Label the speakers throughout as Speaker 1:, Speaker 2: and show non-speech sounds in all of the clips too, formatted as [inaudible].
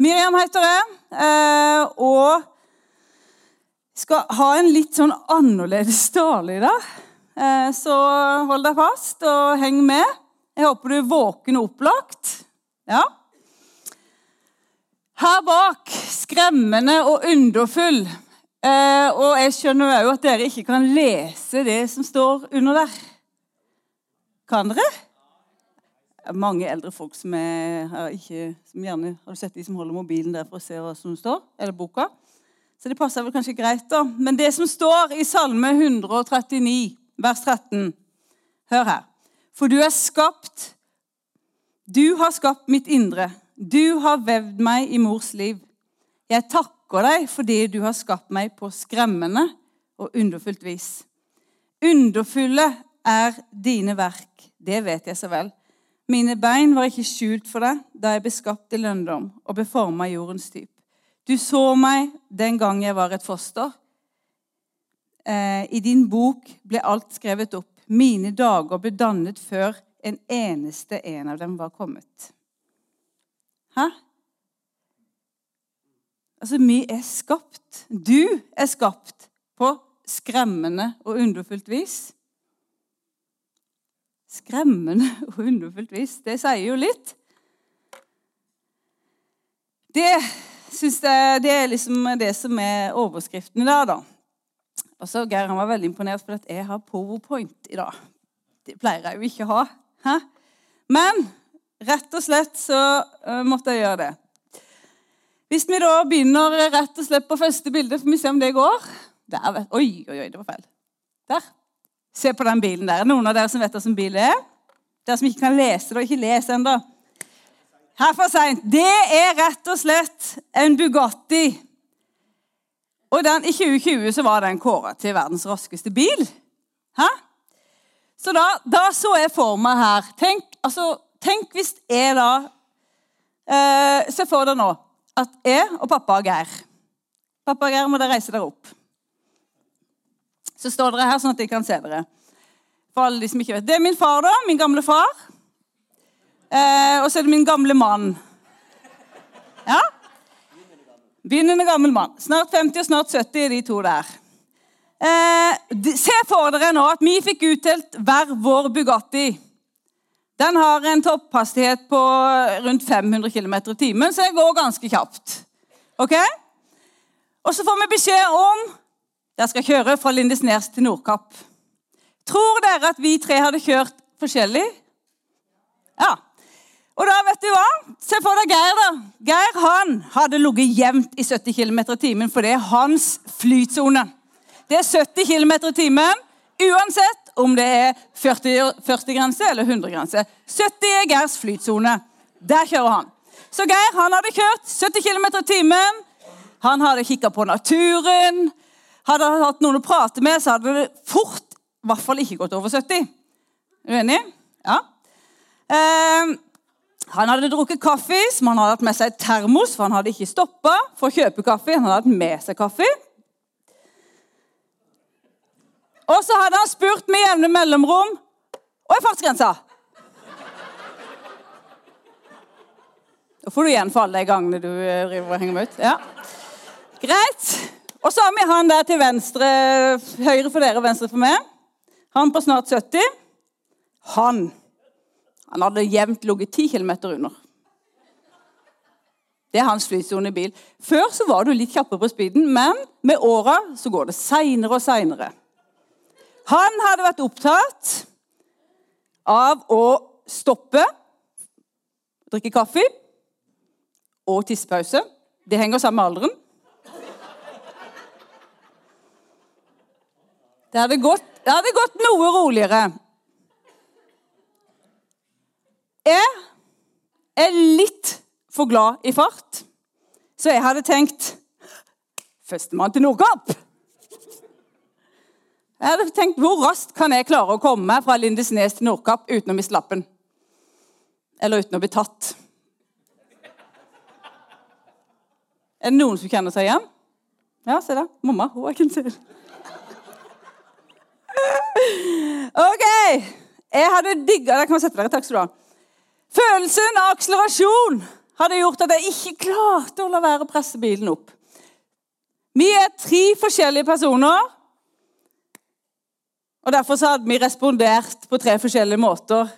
Speaker 1: Miriam heter jeg, eh, og skal ha en litt sånn annerledes tale i dag. Eh, så hold deg fast og heng med. Jeg håper du er våken og opplagt. Ja. Her bak, skremmende og underfull. Eh, og jeg skjønner òg at dere ikke kan lese det som står under der. Kan dere? Mange eldre folk som, er, ikke, som gjerne Har du sett de som holder mobilen der for å se hva som står? Eller boka? Så det passer vel kanskje greit, da. Men det som står i Salme 139, vers 13 Hør her. For du er skapt Du har skapt mitt indre. Du har vevd meg i mors liv. Jeg takker deg fordi du har skapt meg på skremmende og underfullt vis. Underfulle er dine verk, det vet jeg så vel. Mine bein var ikke skjult for deg da jeg ble skapt i lønndom og ble forma jordens typ. Du så meg den gang jeg var et foster. Eh, I din bok ble alt skrevet opp. Mine dager ble dannet før en eneste en av dem var kommet. Hæ? Altså, vi er skapt. Du er skapt på skremmende og underfullt vis skremmende og underfullt vis. Det sier jo litt. Det synes jeg, det er liksom det som er overskriften i dag, da. Og så Geir han var veldig imponert for at jeg har powerpoint i dag. Det pleier jeg jo ikke å ha. Hæ? Men rett og slett så uh, måtte jeg gjøre det. Hvis vi da begynner rett og slett på første bilde, får vi se om det går. Der, oi, oi, oi, det var feil. Der. Se på den bilen der. Noen av dere som vet som bil er? Dere som ikke kan lese det og ikke lese ennå. Her for seint. Det er rett og slett en Bugatti. Og den, I 2020 så var den kåra til verdens raskeste bil. Hæ? Så da, da så jeg for meg her Tenk, altså, tenk hvis jeg da eh, Se for deg nå at jeg og pappa og Geir Pappa og Geir må dere reise dere opp. Så står dere her sånn at jeg kan se dere. For alle de som ikke vet. Det er min far, da. Min gamle far. Eh, og så er det min gamle mann. Ja? Begynnende gammel mann. Snart 50 og snart 70 er de to der. Eh, se for dere nå at vi fikk utdelt hver vår Bugatti. Den har en topphastighet på rundt 500 km i timen, så det går ganske kjapt. Ok? Og så får vi beskjed om dere skal kjøre fra Lindesnes til Nordkapp. Tror dere at vi tre hadde kjørt forskjellig? Ja. Og da, vet du hva? Se for deg Geir. da. Geir han hadde ligget jevnt i 70 km i timen, for det er hans flytsone. Det er 70 km i timen uansett om det er 40-grense 40 eller 100-grense. 70 er Geirs flytsone. Der kjører han. Så Geir han hadde kjørt 70 km i timen. Han hadde kikka på naturen. Hadde han hatt noen å prate med, så hadde det fort i hvert fall ikke gått over 70. Er du enig? Ja. Eh, han hadde drukket kaffe, som han hadde hatt med seg termos, for han hadde ikke stoppa for å kjøpe kaffe. Han hadde hatt med seg kaffe. Og så hadde han spurt med jevne mellomrom Hva er fartsgrensa? Da får du igjen for alle de gangene du eh, driver og henger med ut. Ja. Greit. Og så har vi han der til venstre, høyre for dere og venstre for meg. Han på snart 70. Han han hadde jevnt ligget 10 km under. Det er hans flytsone i bil. Før så var du litt kjappere på speeden, men med åra så går det seinere og seinere. Han hadde vært opptatt av å stoppe, drikke kaffe og tissepause. Det henger sammen med alderen. Det hadde gått, det hadde gått noe roligere. Jeg er litt for glad i fart, så jeg hadde tenkt Førstemann til Nordkapp. Jeg hadde tenkt, Hvor raskt kan jeg klare å komme fra Lindesnes til Nordkapp uten å miste lappen? Eller uten å bli tatt? Er det noen som kjenner seg igjen? Ja, se der. Mamma. Hun er ikke en OK. Jeg hadde digga det. kan sette dere, takk skal du ha. Følelsen av akselerasjon hadde gjort at jeg ikke klarte å la være å presse bilen opp. Vi er tre forskjellige personer. Og Derfor så hadde vi respondert på tre forskjellige måter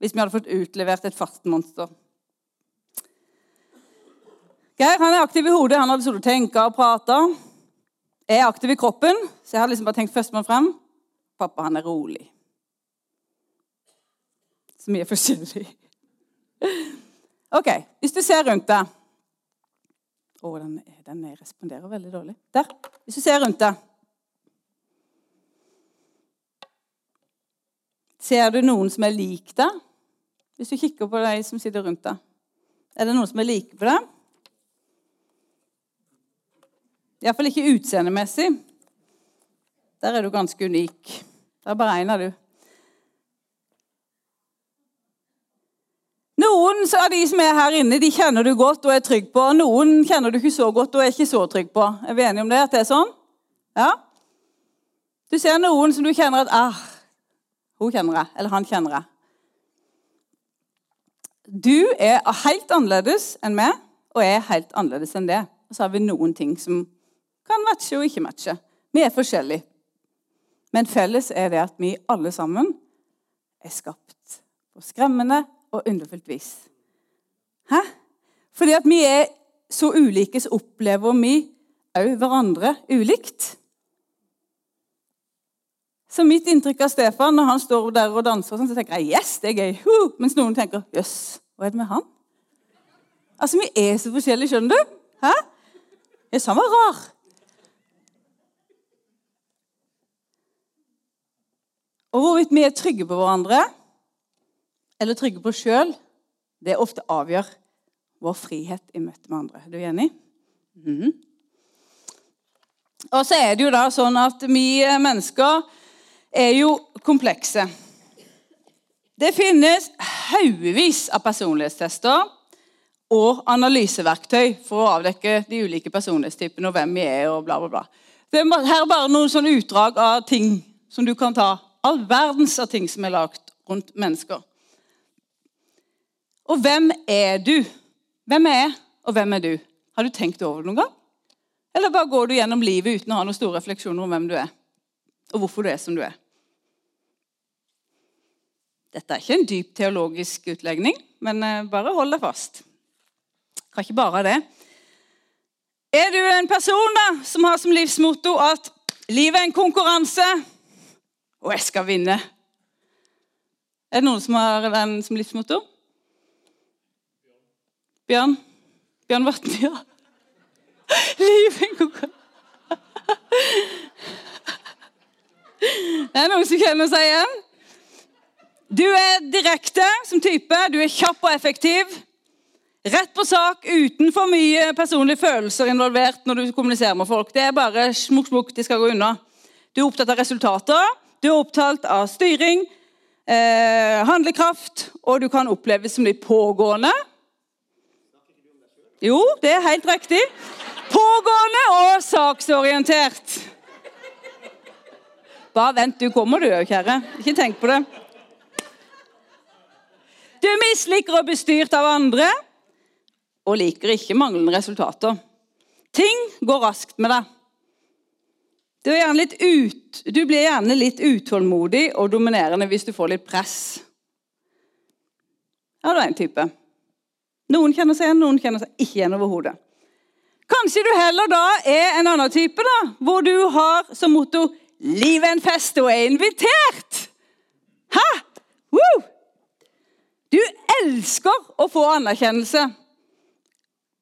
Speaker 1: hvis vi hadde fått utlevert et fartsmonster. Geir han er aktiv i hodet. Han hadde sittet og tenkt og prata. Jeg er aktiv i kroppen, så jeg hadde liksom bare tenkt førstemann frem. Pappa han er rolig. Så mye forskjellig. OK, hvis du ser rundt deg Å, den, den responderer veldig dårlig. Der. Hvis du ser rundt deg Ser du noen som er lik deg? Hvis du kikker på de som sitter rundt deg. Er det noen som er like på deg? Iallfall ikke utseendemessig. Der er du ganske unik. Der beregner du. Noen av de som er her inne, de kjenner du godt og er trygg på. Noen kjenner du ikke så godt og er ikke så trygg på. Er vi enige om det? At det er sånn? Ja? Du ser noen som du kjenner at ah, hun kjenner jeg, eller han kjenner jeg. Du er helt annerledes enn meg, og jeg er helt annerledes enn det. Og så har vi noen ting som kan matche og ikke matche. Vi er forskjellige. Men felles er det at vi alle sammen er skapt på skremmende og underfullt vis. Hæ? Fordi at vi er så ulike, så opplever vi òg hverandre ulikt. Så mitt inntrykk av Stefan når han står der og danser, så tenker jeg yes, det er gøy. Uh! Mens noen tenker jøss, hva er det med han? Altså, Vi er så forskjellige, skjønner du? Hæ? Jøss, han var rar. Og hvorvidt vi er trygge på hverandre eller trygge på oss sjøl, det ofte avgjør vår frihet i møte med andre. Er du enig? Mm. Og så er det jo da sånn at vi mennesker er jo komplekse. Det finnes haugevis av personlighetstester og analyseverktøy for å avdekke de ulike personlighetstypene og hvem vi er. og bla bla bla. Det er bare noen sånne utdrag av ting som du kan ta all verdens av ting som er lagd rundt mennesker. Og hvem er du? Hvem er jeg, og hvem er du? Har du tenkt over det noen gang? Eller bare går du gjennom livet uten å ha noen store refleksjoner om hvem du er, og hvorfor du er som du er? Dette er ikke en dyp teologisk utlegning, men eh, bare hold deg fast. Kan ikke bare det. Er du en person da, som har som livsmotto at livet er en konkurranse, og jeg skal vinne. Er det noen som har den som livsmotto? Bjørn? Bjørn Vatn, ja. [laughs] Livet [laughs] Det er noen som kjenner seg igjen. Du er direkte som type. Du er kjapp og effektiv. Rett på sak, uten for mye personlige følelser involvert når du kommuniserer med folk. Det er bare smukk, smukk, de skal gå unna. Du er opptatt av resultater. Du er opptatt av styring, eh, handlekraft, og du kan oppleves som litt pågående. Jo, det er helt riktig. Pågående og saksorientert. Bare vent, du kommer du, kjære. Ikke tenk på det. Du misliker å bli styrt av andre og liker ikke manglende resultater. Ting går raskt med deg. Du, ut, du, blir gjerne litt utålmodig og dominerende hvis du får litt press. Ja, du er en type. Noen kjenner seg igjen, noen kjenner seg ikke igjen overhodet. Kanskje du heller da er en annen type, da, hvor du har som motto 'Livet er en fest og er invitert'. Hæ? Woo! Du elsker å få anerkjennelse.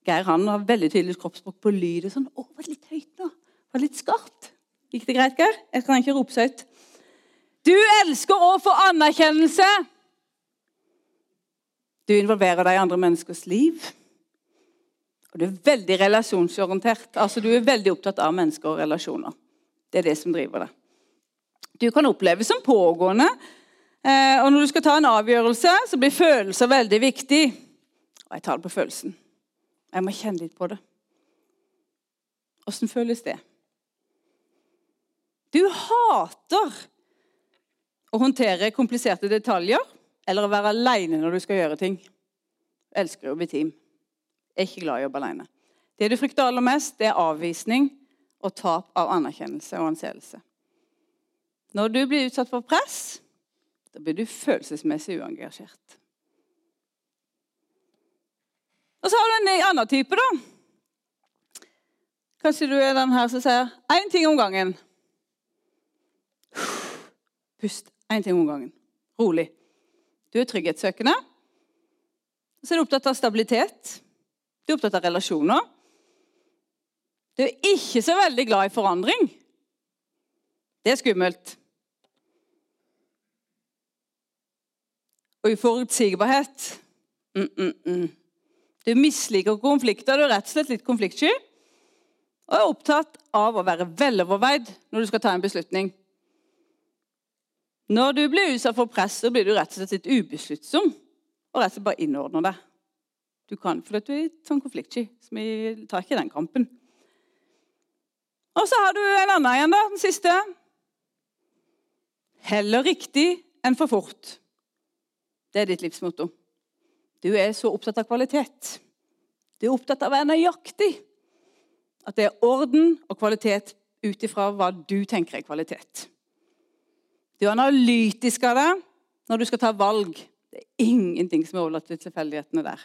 Speaker 1: Geir han har veldig tydelig kroppsspråk på lyd. og sånn, 'Å, var det litt høyt nå? Var det litt skarpt?' Gikk det greit, Geir? Jeg kan ikke rope så høyt. Du elsker å få anerkjennelse. Du involverer deg i andre menneskers liv. Og du er veldig relasjonsorientert. Altså, Du er veldig opptatt av mennesker og relasjoner. Det er det som driver deg. Du kan oppleves som pågående. Eh, og når du skal ta en avgjørelse, så blir følelser veldig viktig. Og jeg tar det på følelsen. Jeg må kjenne litt på det. Åssen føles det? Du hater å håndtere kompliserte detaljer eller å være aleine når du skal gjøre ting. Du elsker å bli team. er ikke glad i å jobbe alene. Det du frykter aller mest, det er avvisning og tap av anerkjennelse og anseelse. Når du blir utsatt for press, da blir du følelsesmessig uengasjert. Og så har du en annen type, da. Kanskje du er den her som sier én ting om gangen. Pust. Én ting om gangen. Rolig. Du er trygghetssøkende. Så er du opptatt av stabilitet. Du er opptatt av relasjoner. Du er ikke så veldig glad i forandring. Det er skummelt. Og uforutsigbarhet mm, mm, mm. Du misliker konflikter. Du er rett og slett litt konfliktsky. Og er opptatt av å være veloverveid når du skal ta en beslutning. Når du blir utsatt for press, så blir du rett og slett litt ubesluttsom. Og rett og slett bare innordner deg. Du kan, for du er sånn konfliktsky. Så vi tar ikke den kampen. Og så har du en annen igjen, da. Den siste. Heller riktig enn for fort. Det er ditt livsmotto. Du er så opptatt av kvalitet. Du er opptatt av å være nøyaktig. At det er orden og kvalitet ut ifra hva du tenker er kvalitet. Du er analytisk av det når du skal ta valg. Det er ingenting som er overlatt til tilfeldighetene der.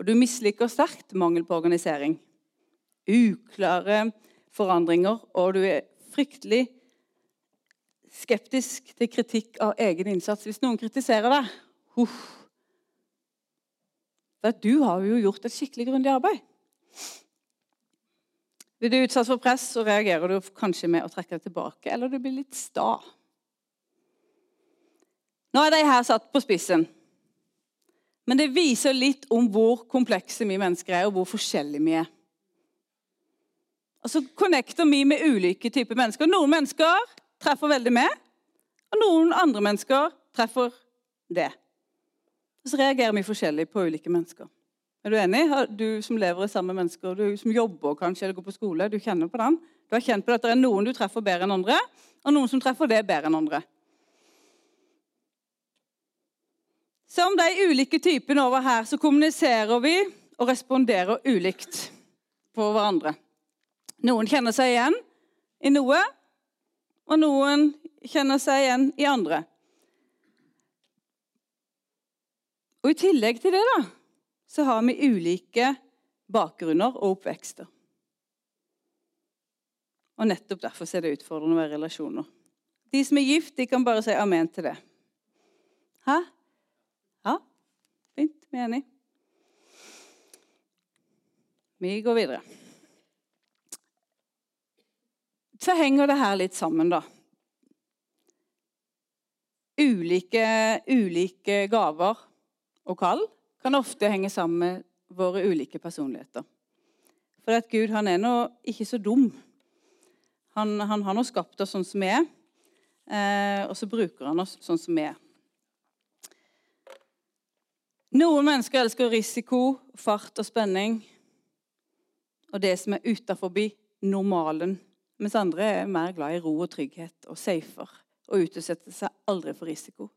Speaker 1: Og du misliker sterkt mangel på organisering. Uklare forandringer, og du er fryktelig skeptisk til kritikk av egen innsats. Hvis noen kritiserer deg huff, For du har jo gjort et skikkelig grundig arbeid. Blir du utsatt for press, så reagerer du kanskje med å trekke deg tilbake, eller du blir litt sta. Nå er de her satt på spissen. Men det viser litt om hvor komplekse vi mennesker er, og hvor forskjellige vi er. Og så connecter vi med ulike typer mennesker. Noen mennesker treffer veldig med, og noen andre mennesker treffer det. Og så reagerer vi forskjellig på ulike mennesker. Er du enig? Du som lever sammen med mennesker, du som jobber kanskje, eller går på skole, du kjenner på den. Du har kjent på at det er noen du treffer bedre enn andre, og noen som treffer det bedre enn andre. Som de ulike typene over her, så kommuniserer vi og responderer ulikt på hverandre. Noen kjenner seg igjen i noe, og noen kjenner seg igjen i andre. Og I tillegg til det da, så har vi ulike bakgrunner og oppvekster. Og Nettopp derfor er det utfordrende være relasjoner. De som er gift, de kan bare si amen til det. Hæ? Ja, fint. Vi er enige. Vi går videre så henger det her litt sammen, da. Ulike, ulike gaver og kall kan ofte henge sammen med våre ulike personligheter. For at Gud han er nå ikke så dum. Han, han har nå skapt oss sånn som vi er, eh, og så bruker han oss sånn som vi er. Noen mennesker elsker risiko, fart og spenning og det som er utafor normalen mens andre er mer glad i ro og trygghet og safer og utsetter seg aldri for risiko.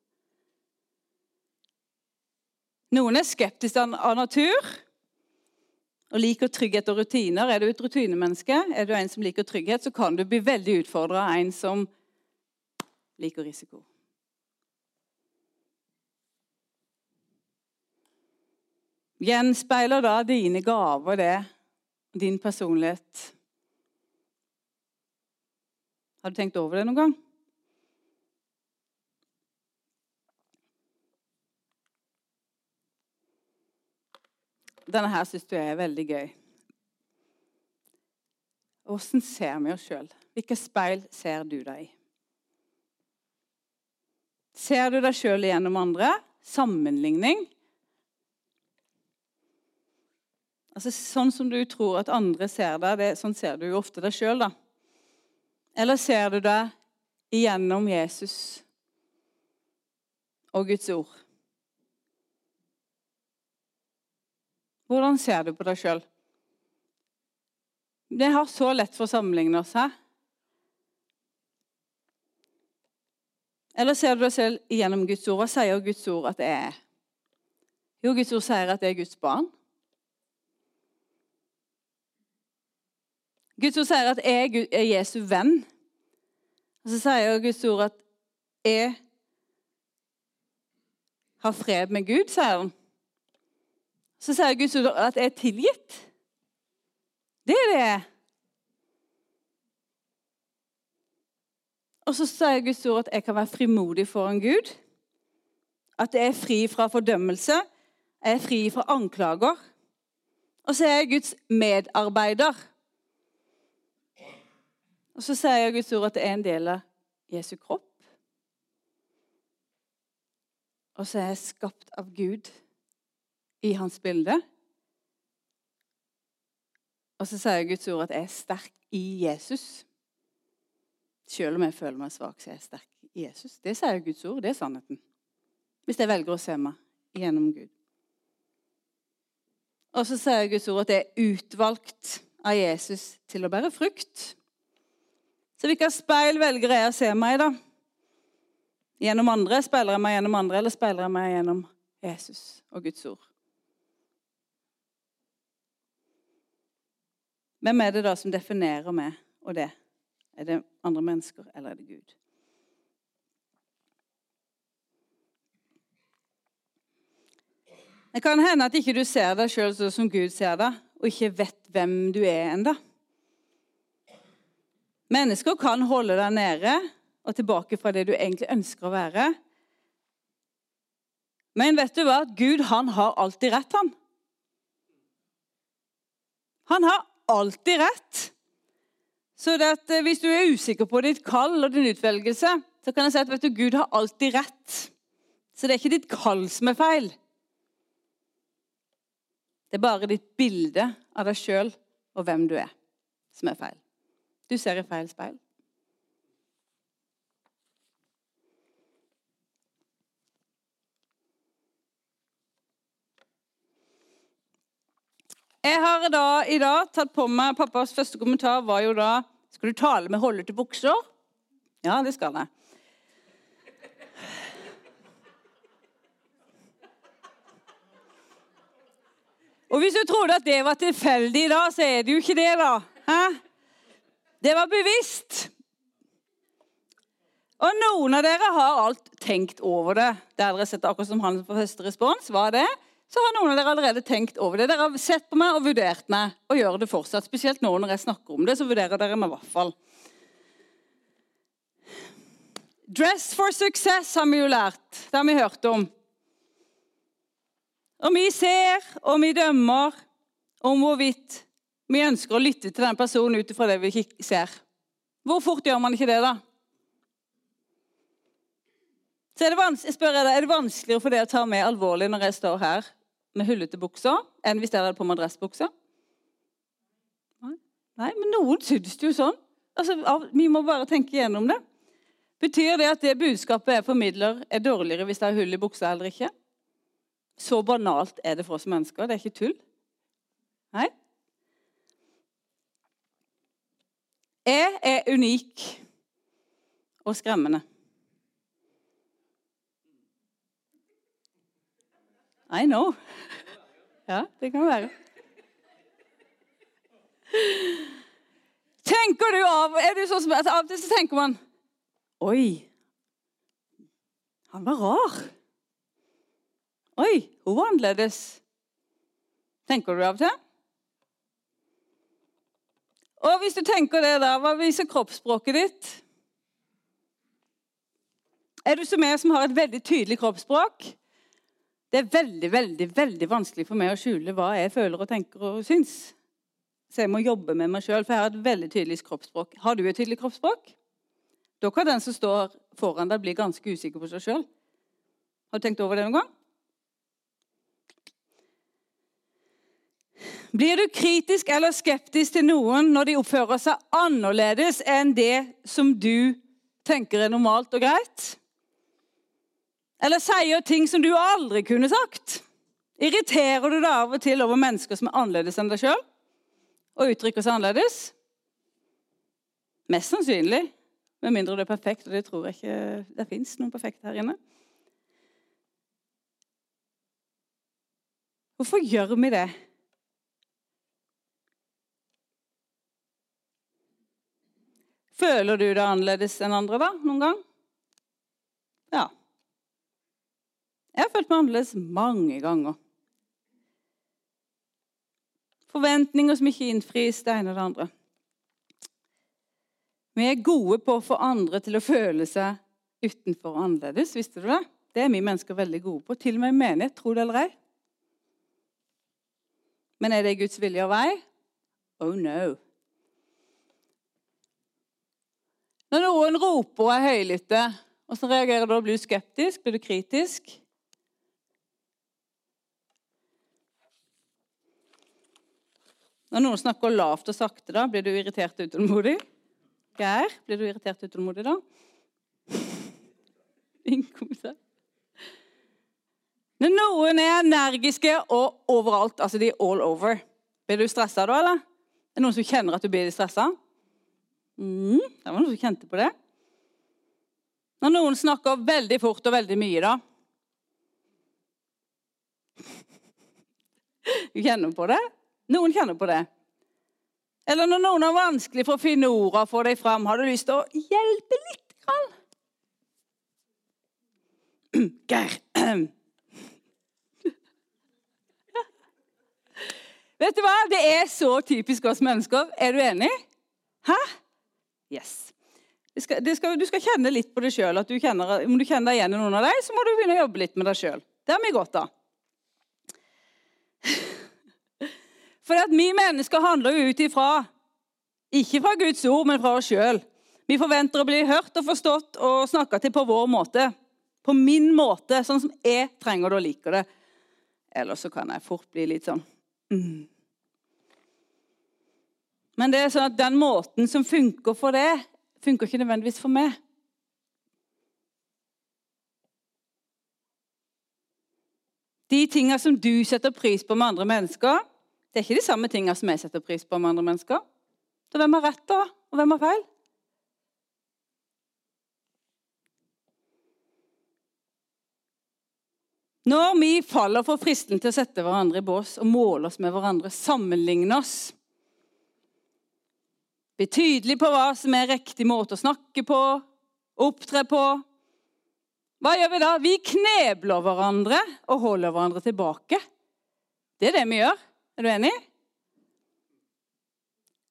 Speaker 1: Noen er skeptiske av natur og liker trygghet og rutiner. Er du et rutinemenneske, er du en som liker trygghet, så kan du bli veldig utfordra av en som liker risiko. Gjenspeiler da dine gaver det, din personlighet har du tenkt over det noen gang? Denne her syns du er veldig gøy. Åssen ser vi oss sjøl? Hvilke speil ser du deg i? Ser du deg sjøl gjennom andre? Sammenligning? Altså, sånn som du tror at andre ser deg, det, sånn ser du jo ofte deg sjøl. Eller ser du deg igjennom Jesus og Guds ord? Hvordan ser du på deg sjøl? Det har så lett for å sammenligne oss her. Eller ser du deg selv gjennom Guds ord? Hva sier Guds ord at det er? Jo, Guds ord sier at det er Guds barn. Guds ord sier at jeg er Jesu venn. Og så sier Guds ord at jeg har fred med Gud, sier han. Så sier Guds ord at jeg er tilgitt. Det er det. Og så sier Guds ord at jeg kan være frimodig foran Gud. At jeg er fri fra fordømmelse. Jeg er fri fra anklager. Og så er jeg Guds medarbeider. Og så sier Guds ord at det er en del av Jesu kropp. Og så er jeg skapt av Gud i hans bilde. Og så sier Guds ord at jeg er sterk i Jesus. Selv om jeg føler meg svak, så er jeg sterk i Jesus. Det sier Guds ord. Det er sannheten. Hvis jeg velger å se meg gjennom Gud. Og så sier Guds ord at jeg er utvalgt av Jesus til å bære frukt. Så hvilket speil velger jeg å se meg i, da? Gjennom andre? Speiler jeg meg gjennom andre, eller speiler jeg meg gjennom Jesus og Guds ord? Hvem er det da som definerer meg og det? Er det andre mennesker, eller er det Gud? Det kan hende at ikke du ser deg sjøl sånn som Gud ser deg, og ikke vet hvem du er ennå. Mennesker kan holde deg nede og tilbake fra det du egentlig ønsker å være. Men vet du hva? Gud han har alltid rett, han. Han har alltid rett. Så eh, hvis du er usikker på ditt kall og din utvelgelse, så kan jeg si at vet du, Gud har alltid rett. Så det er ikke ditt kall som er feil. Det er bare ditt bilde av deg sjøl og hvem du er, som er feil. Du ser i feil speil. Jeg har da, i dag tatt på meg Pappas første kommentar var jo da Skal du tale med holde til bukser? Ja, det skal jeg. Og Hvis du trodde at det var tilfeldig, i dag, så er det jo ikke det, da. Hæ? Det var bevisst. Og noen av dere har alt tenkt over det. Der dere setter akkurat som han på første respons, var det så har noen av dere allerede tenkt over det. Dere har sett på meg og vurdert meg, og gjør det fortsatt. Spesielt nå når jeg snakker om det, så vurderer dere meg i hvert fall. Dress for success har vi jo lært. Det har vi hørt om. Og vi ser og vi dømmer om hvorvidt vi ønsker å lytte til den personen ut ifra det vi ser. Hvor fort gjør man ikke det, da? Så er det, jeg deg, er det vanskeligere for deg å ta meg alvorlig når jeg står her med hullete bukser, enn hvis jeg hadde på meg dressbukser? Nei, men noen syns det jo sånn. Altså, vi må bare tenke gjennom det. Betyr det at det budskapet jeg formidler, er dårligere hvis det er hull i buksa eller ikke? Så banalt er det for oss mennesker. Det er ikke tull. Nei? Jeg er unik og skremmende. I know. Ja, det kan være. Tenker du av er det sånn som, altså, Av og til så tenker man Oi, han var rar. Oi, hun var annerledes. Tenker du av og til? Og hvis du tenker det, da, hva viser kroppsspråket ditt? Er du som jeg, som har et veldig tydelig kroppsspråk? Det er veldig veldig, veldig vanskelig for meg å skjule hva jeg føler og tenker og syns. Så jeg må jobbe med meg sjøl, for jeg har et veldig tydelig kroppsspråk. Har du et tydelig kroppsspråk? Da kan den som står foran deg, bli ganske usikker på seg sjøl. Har du tenkt over det noen gang? Blir du kritisk eller skeptisk til noen når de oppfører seg annerledes enn det som du tenker er normalt og greit? Eller sier ting som du aldri kunne sagt? Irriterer du deg av og til over mennesker som er annerledes enn deg sjøl? Og uttrykker seg annerledes? Mest sannsynlig. Med mindre det er perfekt, og det tror jeg ikke det fins noen perfekte her inne. Hvorfor gjør vi det? Føler du deg annerledes enn andre da, noen gang? Ja. Jeg har følt meg annerledes mange ganger. Forventninger som ikke innfris, det ene og det andre. Vi er gode på å få andre til å føle seg utenfor og annerledes. Visste du det? Det er vi mennesker veldig gode på. Til og med i menighet, tro det eller ei. Men er det Guds vilje og vei? Oh no. Når noen roper og er høylytte, hvordan reagerer du da? Blir du skeptisk? Blir du kritisk? Når noen snakker lavt og sakte, da, blir du irritert og utålmodig? Geir, blir du irritert og utålmodig da? Ingen? Når noen er energiske og overalt, altså de er all over, blir du stressa da, eller? Er det noen som kjenner at du blir stressa? Mm, det var noen som kjente på det. Når noen snakker veldig fort og veldig mye, da? Du kjenner på det? Noen kjenner på det. Eller når noen har vanskelig for å finne orda og få deg fram, har du lyst til å hjelpe litt? Grann? [clears throat] Geir. [clears throat] Vet du hva? Det er så typisk oss mennesker. Er du enig? Hæ? Yes. Det skal, det skal, du skal kjenne litt på deg sjøl. Om du kjenner deg igjen i noen av dem, så må du begynne å jobbe litt med deg sjøl. Det har vi godt av. For at vi mennesker handler jo ut ifra ikke fra Guds ord, men fra oss sjøl. Vi forventer å bli hørt og forstått og snakka til på vår måte. På min måte, sånn som jeg trenger det og liker det. Eller så kan jeg fort bli litt sånn mm. Men det er sånn at den måten som funker for det, funker ikke nødvendigvis for meg. De tinga som du setter pris på med andre mennesker, det er ikke de samme tinga som jeg setter pris på med andre mennesker. Så hvem har rett, da? Og hvem har feil? Når vi faller for fristen til å sette hverandre i bås og måle oss med hverandre, sammenligne oss Bli tydelig på hva som er riktig måte å snakke på, opptre på Hva gjør vi da? Vi knebler hverandre og holder hverandre tilbake. Det er det vi gjør. Er du enig?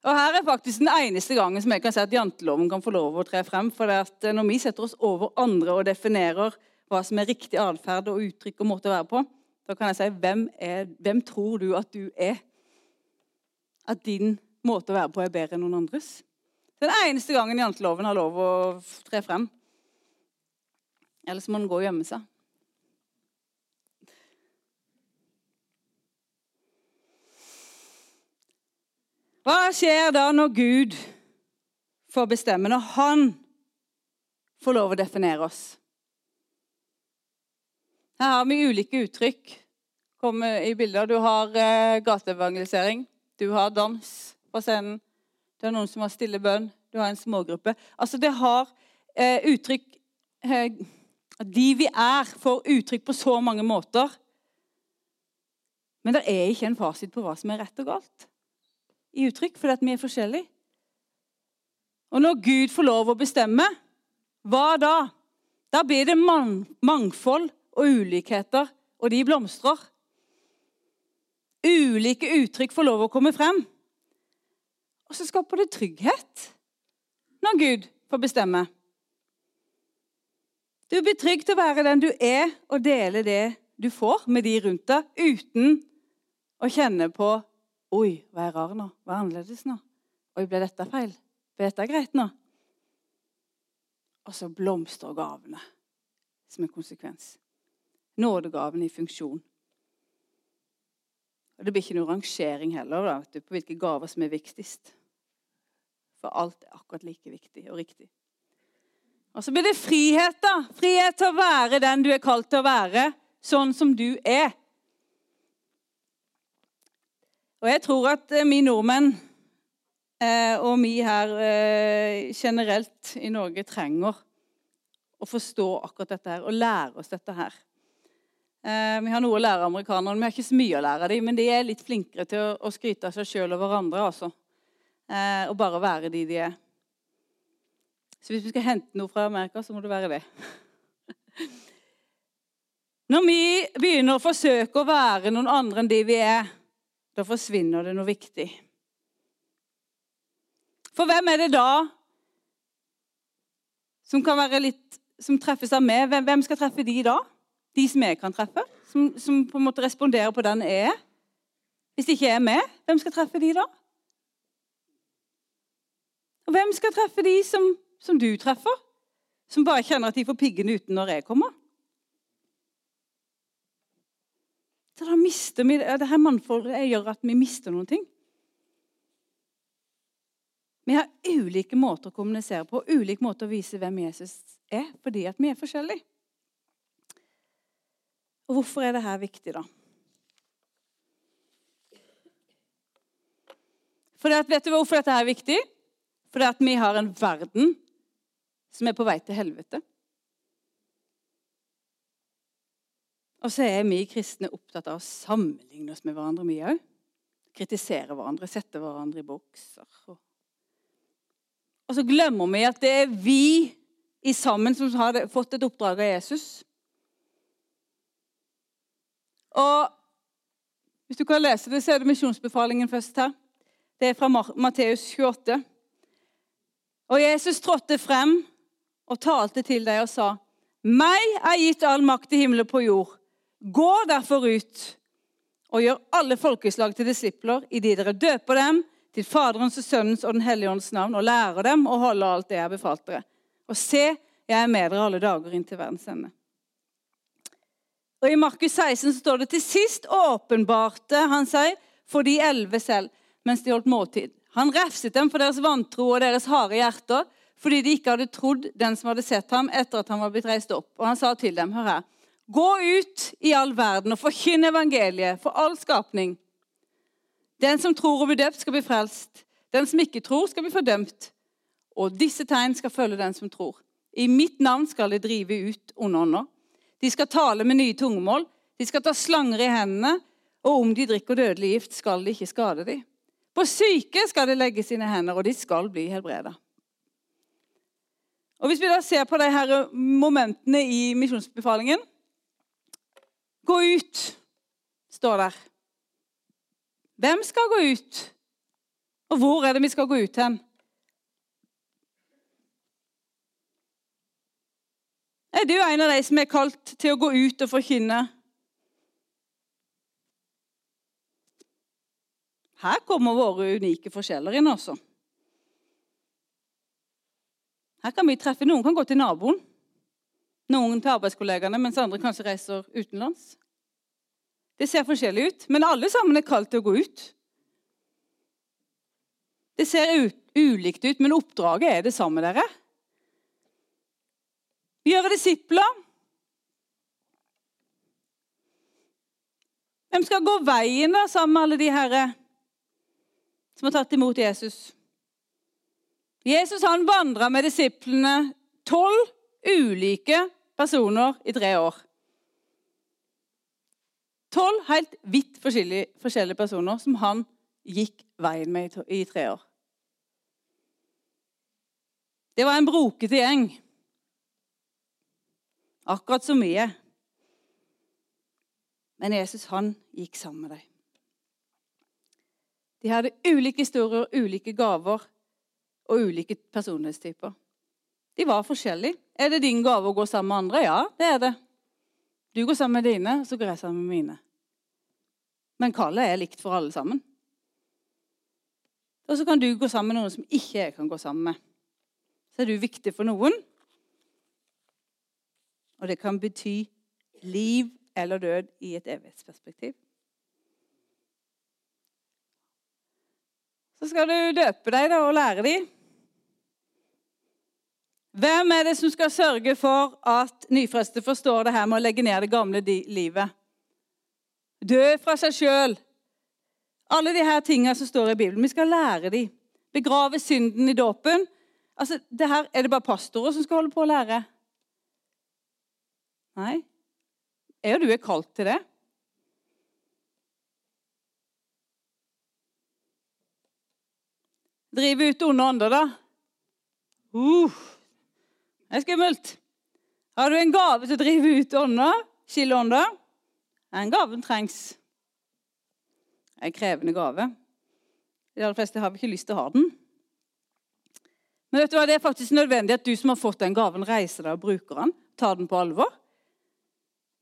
Speaker 1: Og Her er faktisk den eneste gangen som jeg kan si at janteloven kan få lov å tre frem. For det at når vi setter oss over andre og definerer hva som er riktig atferd og uttrykk og måte å være på, da kan jeg si hvem, er, hvem tror du at du er? At din måte å være på er bedre enn noen andres? Den eneste gangen janteloven har lov å tre frem. Ellers må den gå og gjemme seg. Hva skjer da når Gud får bestemme, når han får lov å definere oss? Her har vi ulike uttrykk kommer i bilder. Du har eh, gateevangelisering, du har dans på scenen, det er noen som har stille bønn, du har en smågruppe. Altså, det har eh, uttrykk eh, De vi er, får uttrykk på så mange måter. Men det er ikke en fasit på hva som er rett og galt i uttrykk, fordi at vi er forskjellige. Og når Gud får lov å bestemme, hva da? Da blir det mangfold og ulikheter, og de blomstrer. Ulike uttrykk får lov å komme frem. Og så skaper det trygghet når Gud får bestemme. Du blir trygg til å være den du er, og dele det du får med de rundt deg, uten å kjenne på Oi, hva er rar nå? Hva er annerledes nå? Oi, ble dette feil? Ble dette greit nå? Og så blomstrer gavene som en konsekvens. Nådegavene i funksjon. Og Det blir ikke noen rangering heller da, du, på hvilke gaver som er viktigst. For alt er akkurat like viktig og riktig. Og så blir det frihet, da. Frihet til å være den du er kalt til å være, sånn som du er. Og jeg tror at eh, vi nordmenn eh, og vi her eh, generelt i Norge trenger å forstå akkurat dette her og lære oss dette her. Vi har noe å lære amerikanerne. Vi har ikke så mye å lære dem, men de er litt flinkere til å, skryte av seg sjøl og hverandre. altså. Og bare være de de er. Så hvis vi skal hente noe fra Amerika, så må det være det. [laughs] Når vi begynner å forsøke å være noen andre enn de vi er, da forsvinner det noe viktig. For hvem er det da som kan være litt som treffes av meg? Hvem, skal treffe de da? De som jeg kan treffe? Som, som på en måte responderer på den jeg er? Hvis ikke ikke er med, hvem skal treffe de da? Og hvem skal treffe de som, som du treffer? Som bare kjenner at de får piggene uten når jeg kommer? Så da mister vi, det her mannfoldet gjør at vi mister noen ting. Vi har ulike måter å kommunisere på, ulike måter å vise hvem Jesus er, fordi at vi er forskjellige. Og hvorfor er det her viktig, da? For det, vet du hvorfor dette er viktig? Fordi at vi har en verden som er på vei til helvete. Og så er vi kristne opptatt av å sammenligne oss med hverandre, mye òg. Kritisere hverandre, sette hverandre i bokser. Og så glemmer vi at det er vi i sammen som har fått et oppdrag av Jesus. Og Hvis du kan lese det, så er det misjonsbefalingen først her. Det er fra Matteus 28. Og Jesus trådte frem og talte til dem og sa:" Meg er gitt all makt i himmelen på jord. Gå derfor ut og gjør alle folkeslag til disipler idet dere døper dem til Faderens og Sønnens og Den hellige ånds navn, og lærer dem å holde alt det jeg har befalt dere. Og se, jeg er med dere alle dager inn til verdens ende. Og I Markus 16 står det til sist åpenbarte han seg for de elleve selv mens de holdt måltid. Han refset dem for deres vantro og deres harde hjerter, fordi de ikke hadde trodd den som hadde sett ham etter at han var blitt reist opp. Og han sa til dem, hør her, Gå ut i all verden og forkynn evangeliet for all skapning. Den som tror og blir døpt, skal bli frelst. Den som ikke tror, skal bli fordømt. Og disse tegn skal følge den som tror. I mitt navn skal de drive ut onde ånder. De skal tale med nye tungemål. De skal ta slanger i hendene. Og om de drikker dødelig gift, skal de ikke skade dem. På syke skal de legge sine hender, og de skal bli helbreda. Og Hvis vi da ser på de her momentene i misjonsbefalingen Gå ut, står der. Hvem skal gå ut? Og hvor er det vi skal gå ut hen? Er du en av de som er kalt til å gå ut og forkynne? Her kommer våre unike forskjeller inn, også. Her kan vi treffe Noen kan gå til naboen. Noen til arbeidskollegaene, mens andre kanskje reiser utenlands. Det ser forskjellig ut, men alle sammen er kalt til å gå ut. Det ser ulikt ut, men oppdraget er det samme, dere. Gjøre disipler. Hvem skal gå veien da, sammen med alle de herre som har tatt imot Jesus? Jesus han vandra med disiplene tolv ulike personer i tre år. Tolv helt vidt forskjellige, forskjellige, personer som han gikk veien med i tre år. Det var en brokete gjeng. Akkurat som vi er. Men Jesus han gikk sammen med dem. De hadde ulike historier, ulike gaver og ulike personlighetstyper. De var forskjellige. Er det din gave å gå sammen med andre? Ja, det er det. Du går sammen med dine, så går jeg sammen med mine. Men kallet er likt for alle sammen. Og så kan du gå sammen med noen som ikke jeg kan gå sammen med. Så er du viktig for noen. Og det kan bety liv eller død i et evighetsperspektiv. Så skal du døpe deg da, og lære dem. Hvem er det som skal sørge for at nyfrelste forstår det her med å legge ned det gamle livet? Dø fra seg sjøl. Alle de her tingene som står i Bibelen. Vi skal lære dem. Begrave synden i dåpen. Altså, det her, Er det bare pastorer som skal holde på å lære? Nei. Jeg og du er kalt til det. Drive ut onde ånder, da? Uh, Det er skummelt. Har du en gave til å drive ut ånda, skille ånda? Den gaven trengs. Det er en krevende gave. De aller fleste har ikke lyst til å ha den. Men vet du hva, det er faktisk nødvendig at du som har fått den gaven, reiser deg og bruker den. Tar den på alvor.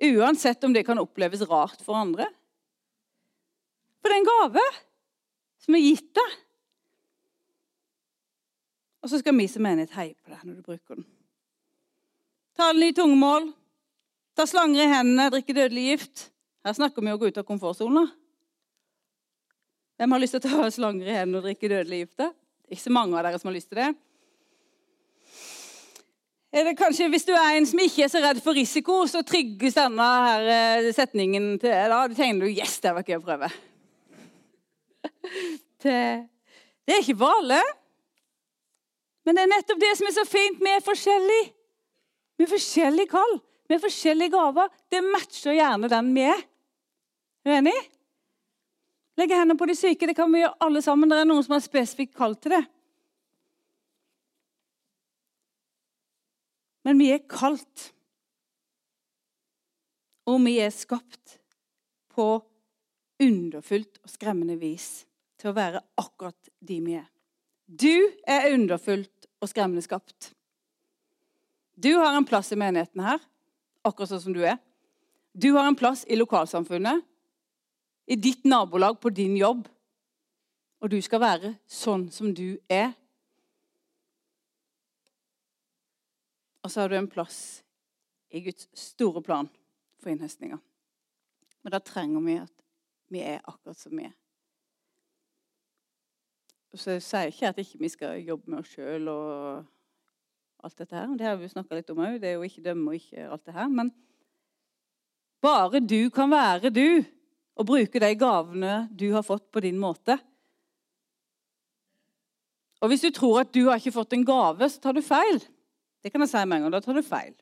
Speaker 1: Uansett om det kan oppleves rart for andre. For det er en gave som er gitt deg. Og så skal vi som menighet heie på deg når du bruker den. Tale i tungemål, ta slanger i hendene, drikke dødelig gift. Her snakker vi om å gå ut av komfortsona. Hvem har lyst til å ta slanger i hendene og drikke dødelig gift? Ikke så mange av dere som har lyst til det. Er det kanskje, Hvis du er en som ikke er så redd for risiko, så trygges denne her eh, setningen til da. Du tenker du, yes, det var gøy å prøve. [laughs] Det er ikke for alle. Men det er nettopp det som er så fint. Vi er forskjellige. Vi forskjellig kall. Er forskjellige gaver. Det matcher gjerne den vi er. Er du enig? Legge hendene på de syke. Det kan vi gjøre alle sammen. Det er noen som har spesifikt kall til det. Men vi er kalt. Og vi er skapt på underfullt og skremmende vis til å være akkurat de vi er. Du er underfullt og skremmende skapt. Du har en plass i menigheten her, akkurat sånn som du er. Du har en plass i lokalsamfunnet, i ditt nabolag, på din jobb. Og du skal være sånn som du er. Og så har du en plass i Guds store plan for innhøstninga. Men da trenger vi at vi er akkurat som vi er. Og Så sier jeg ikke at vi ikke skal jobbe med oss sjøl og alt dette her. Det har vi snakka litt om òg. Det er jo ikke dømme og ikke alt det her. Men bare du kan være du og bruke de gavene du har fått, på din måte. Og hvis du tror at du har ikke fått en gave, så tar du feil. Det kan jeg si med en gang. Da tar du feil.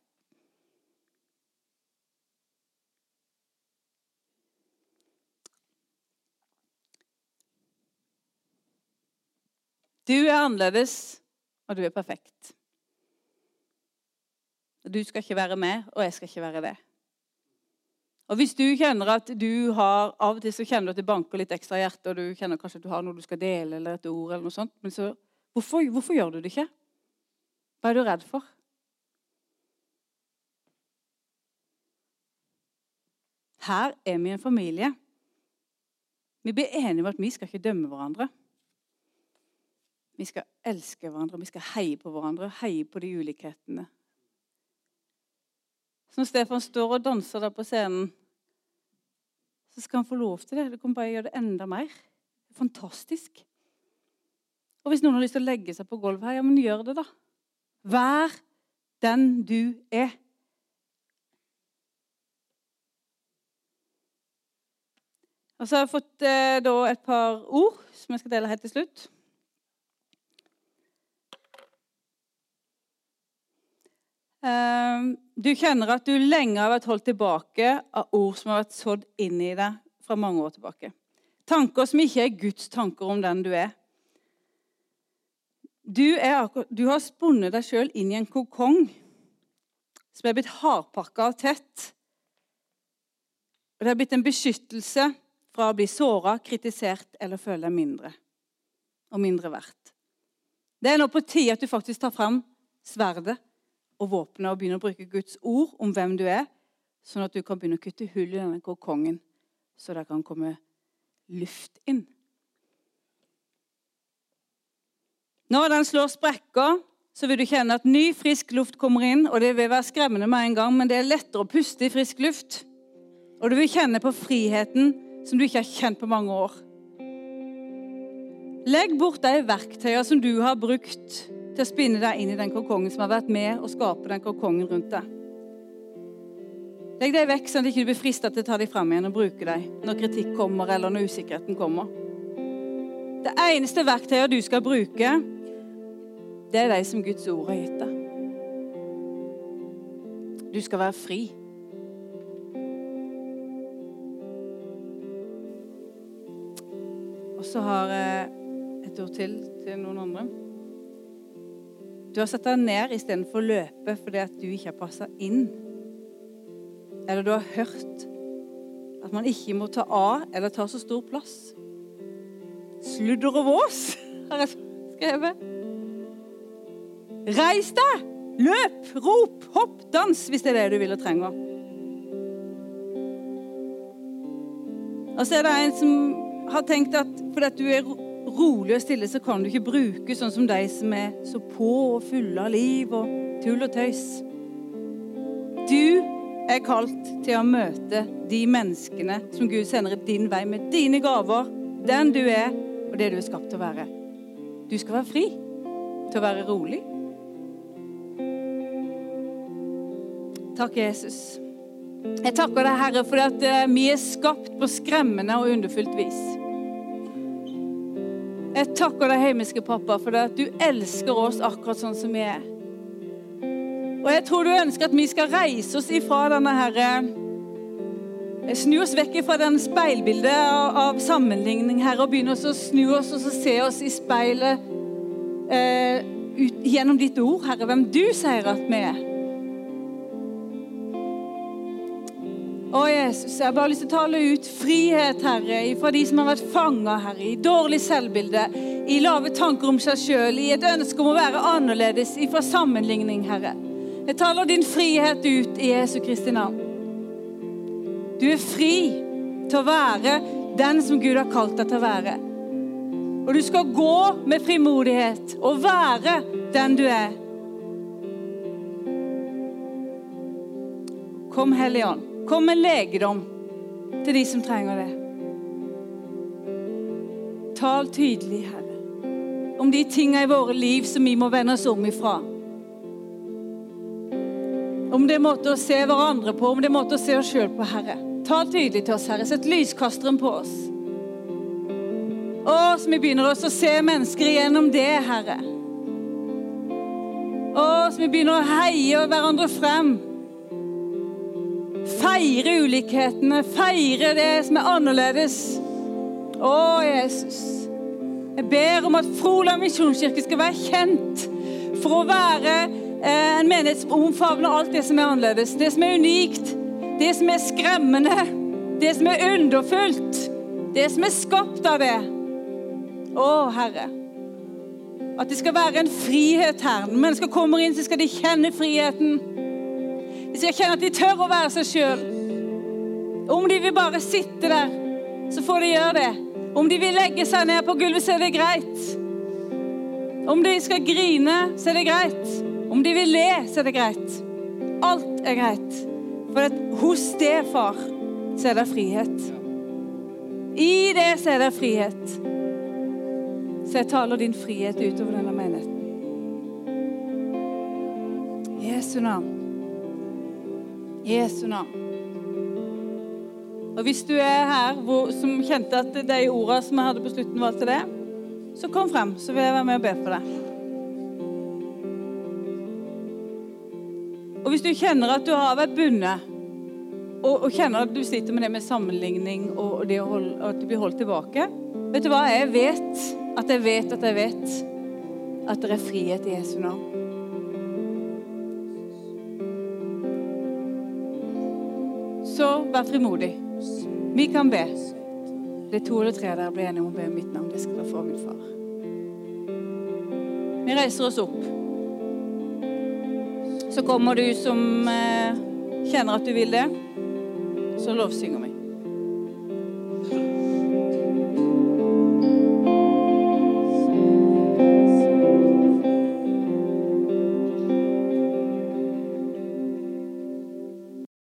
Speaker 1: Du er annerledes, og du er perfekt. Du skal ikke være med, og jeg skal ikke være det. Og Hvis du kjenner at du har Av og til så kjenner du at det banker litt ekstra i hjertet, og du kjenner kanskje at du har noe du skal dele, eller et ord, eller noe sånt, men så hvorfor, hvorfor gjør du det ikke? Hva er du redd for? Her er vi en familie. Vi blir enige om at vi skal ikke dømme hverandre. Vi skal elske hverandre, vi skal heie på hverandre, heie på de ulikhetene. Når Stefan står og danser der på scenen, så skal han få lov til det. Det kommer bare å gjøre det enda mer. Er fantastisk. Og hvis noen har lyst til å legge seg på gulvet her, ja, men gjør det, da. Vær den du er. Og så har jeg fått eh, et par ord som jeg skal dele helt til slutt. Du kjenner at du lenge har vært holdt tilbake av ord som har vært sådd inn i deg fra mange år tilbake. Tanker som ikke er Guds tanker om den du er. Du, er, du har spunnet deg sjøl inn i en kokong som er blitt hardpakka og tett. Og Det har blitt en beskyttelse fra å bli såra, kritisert eller føle deg mindre og mindre verdt. Det er nå på tide at du faktisk tar fram sverdet og våpenet og begynne å bruke Guds ord om hvem du er, sånn at du kan begynne å kutte hull i denne kokongen, så det kan komme luft inn. Når den slår sprekker, så vil du kjenne at ny, frisk luft kommer inn. og Det vil være skremmende med en gang, men det er lettere å puste i frisk luft. Og du vil kjenne på friheten som du ikke har kjent på mange år. Legg bort de verktøyene som du har brukt til å spinne deg inn i den kokongen som har vært med å skape den kokongen rundt deg. Legg deg vekk, sånn at du ikke blir fristet til å ta dem fram igjen og bruke dem når kritikk kommer eller når usikkerheten kommer. Det eneste verktøyet du skal bruke, det er de som Guds ord har gitt deg. Du skal være fri. Og så har jeg et ord til til noen andre. Du har satt deg ned istedenfor å løpe fordi at du ikke har passa inn. Eller du har hørt at man ikke må ta av eller ta så stor plass. Sludder og vås, [laughs] har jeg skrevet. Reis deg! Løp, rop, hopp, dans, hvis det er det du vil og trenger. Og så er det en som har tenkt at fordi at du er rolig og stille, så kan du ikke bruke sånn som de som er så på og fulle av liv og tull og tøys. Du er kalt til å møte de menneskene som Gud sender din vei med dine gaver, den du er, og det du er skapt til å være. Du skal være fri til å være rolig. Takk, Jesus. Jeg takker deg, Herre, for at eh, vi er skapt på skremmende og underfullt vis. Jeg takker deg, himmelske pappa, for at du elsker oss akkurat sånn som vi er. Og jeg tror du ønsker at vi skal reise oss ifra denne herre eh, Snu oss vekk fra den speilbildet av, av sammenligning, Herre, og begynne å snu oss og se oss i speilet eh, ut, gjennom ditt ord, Herre, hvem du sier at vi er. Å, Jesus, jeg har bare lyst til å tale ut frihet, Herre, fra de som har vært fanga, Herre, i dårlig selvbilde, i lave tanker om seg sjøl, i et ønske om å være annerledes, ifra sammenligning, Herre. Jeg taler din frihet ut i Jesu Kristi navn. Du er fri til å være den som Gud har kalt deg til å være. Og du skal gå med frimodighet og være den du er. Kom, Hellige Ånd. Kom med legedom til de som trenger det. Tal tydelig, Herre, om de tingene i våre liv som vi må vende oss om ifra. Om det er måte å se hverandre på, om det er måte å se oss sjøl på, Herre. Tal tydelig til oss, Herre. Sett lyskasteren på oss. Å, som vi begynner også å se mennesker igjennom det, Herre. Å, som vi begynner å heie hverandre frem feire ulikhetene, feire det som er annerledes. Å, Jesus. Jeg ber om at Froland misjonskirke skal være kjent for å være eh, en menighet som omfavner alt det som er annerledes. Det som er unikt, det som er skremmende, det som er underfullt. Det som er skapt av det. Å, Herre. At det skal være en frihet her. Når mennesker kommer inn, så skal de kjenne friheten. De jeg kjenner at de tør å være seg sjøl. Om de vil bare sitte der, så får de gjøre det. Om de vil legge seg ned på gulvet, så er det greit. Om de skal grine, så er det greit. Om de vil le, så er det greit. Alt er greit. For hos det, far, så er det frihet. I det så er det frihet. Så jeg taler din frihet utover denne menigheten. Jesu navn. Jesu navn. Og Hvis du er her hvor, som kjente at de ordene som jeg hadde på slutten, var til det, så kom frem, så vil jeg være med og be for deg. Og Hvis du kjenner at du har vært bundet, og, og kjenner at du sitter med det med sammenligning og, å holde, at du blir holdt tilbake Vet du hva? Jeg vet at jeg vet at jeg vet at det er frihet i Jesu navn. Vær frimodig. Vi kan be. Det er to eller tre der blir enige om å be om mitt navn. Det skal dere få, min far. Vi reiser oss opp. Så kommer du som eh, kjenner at du vil det. Så lovsynger vi.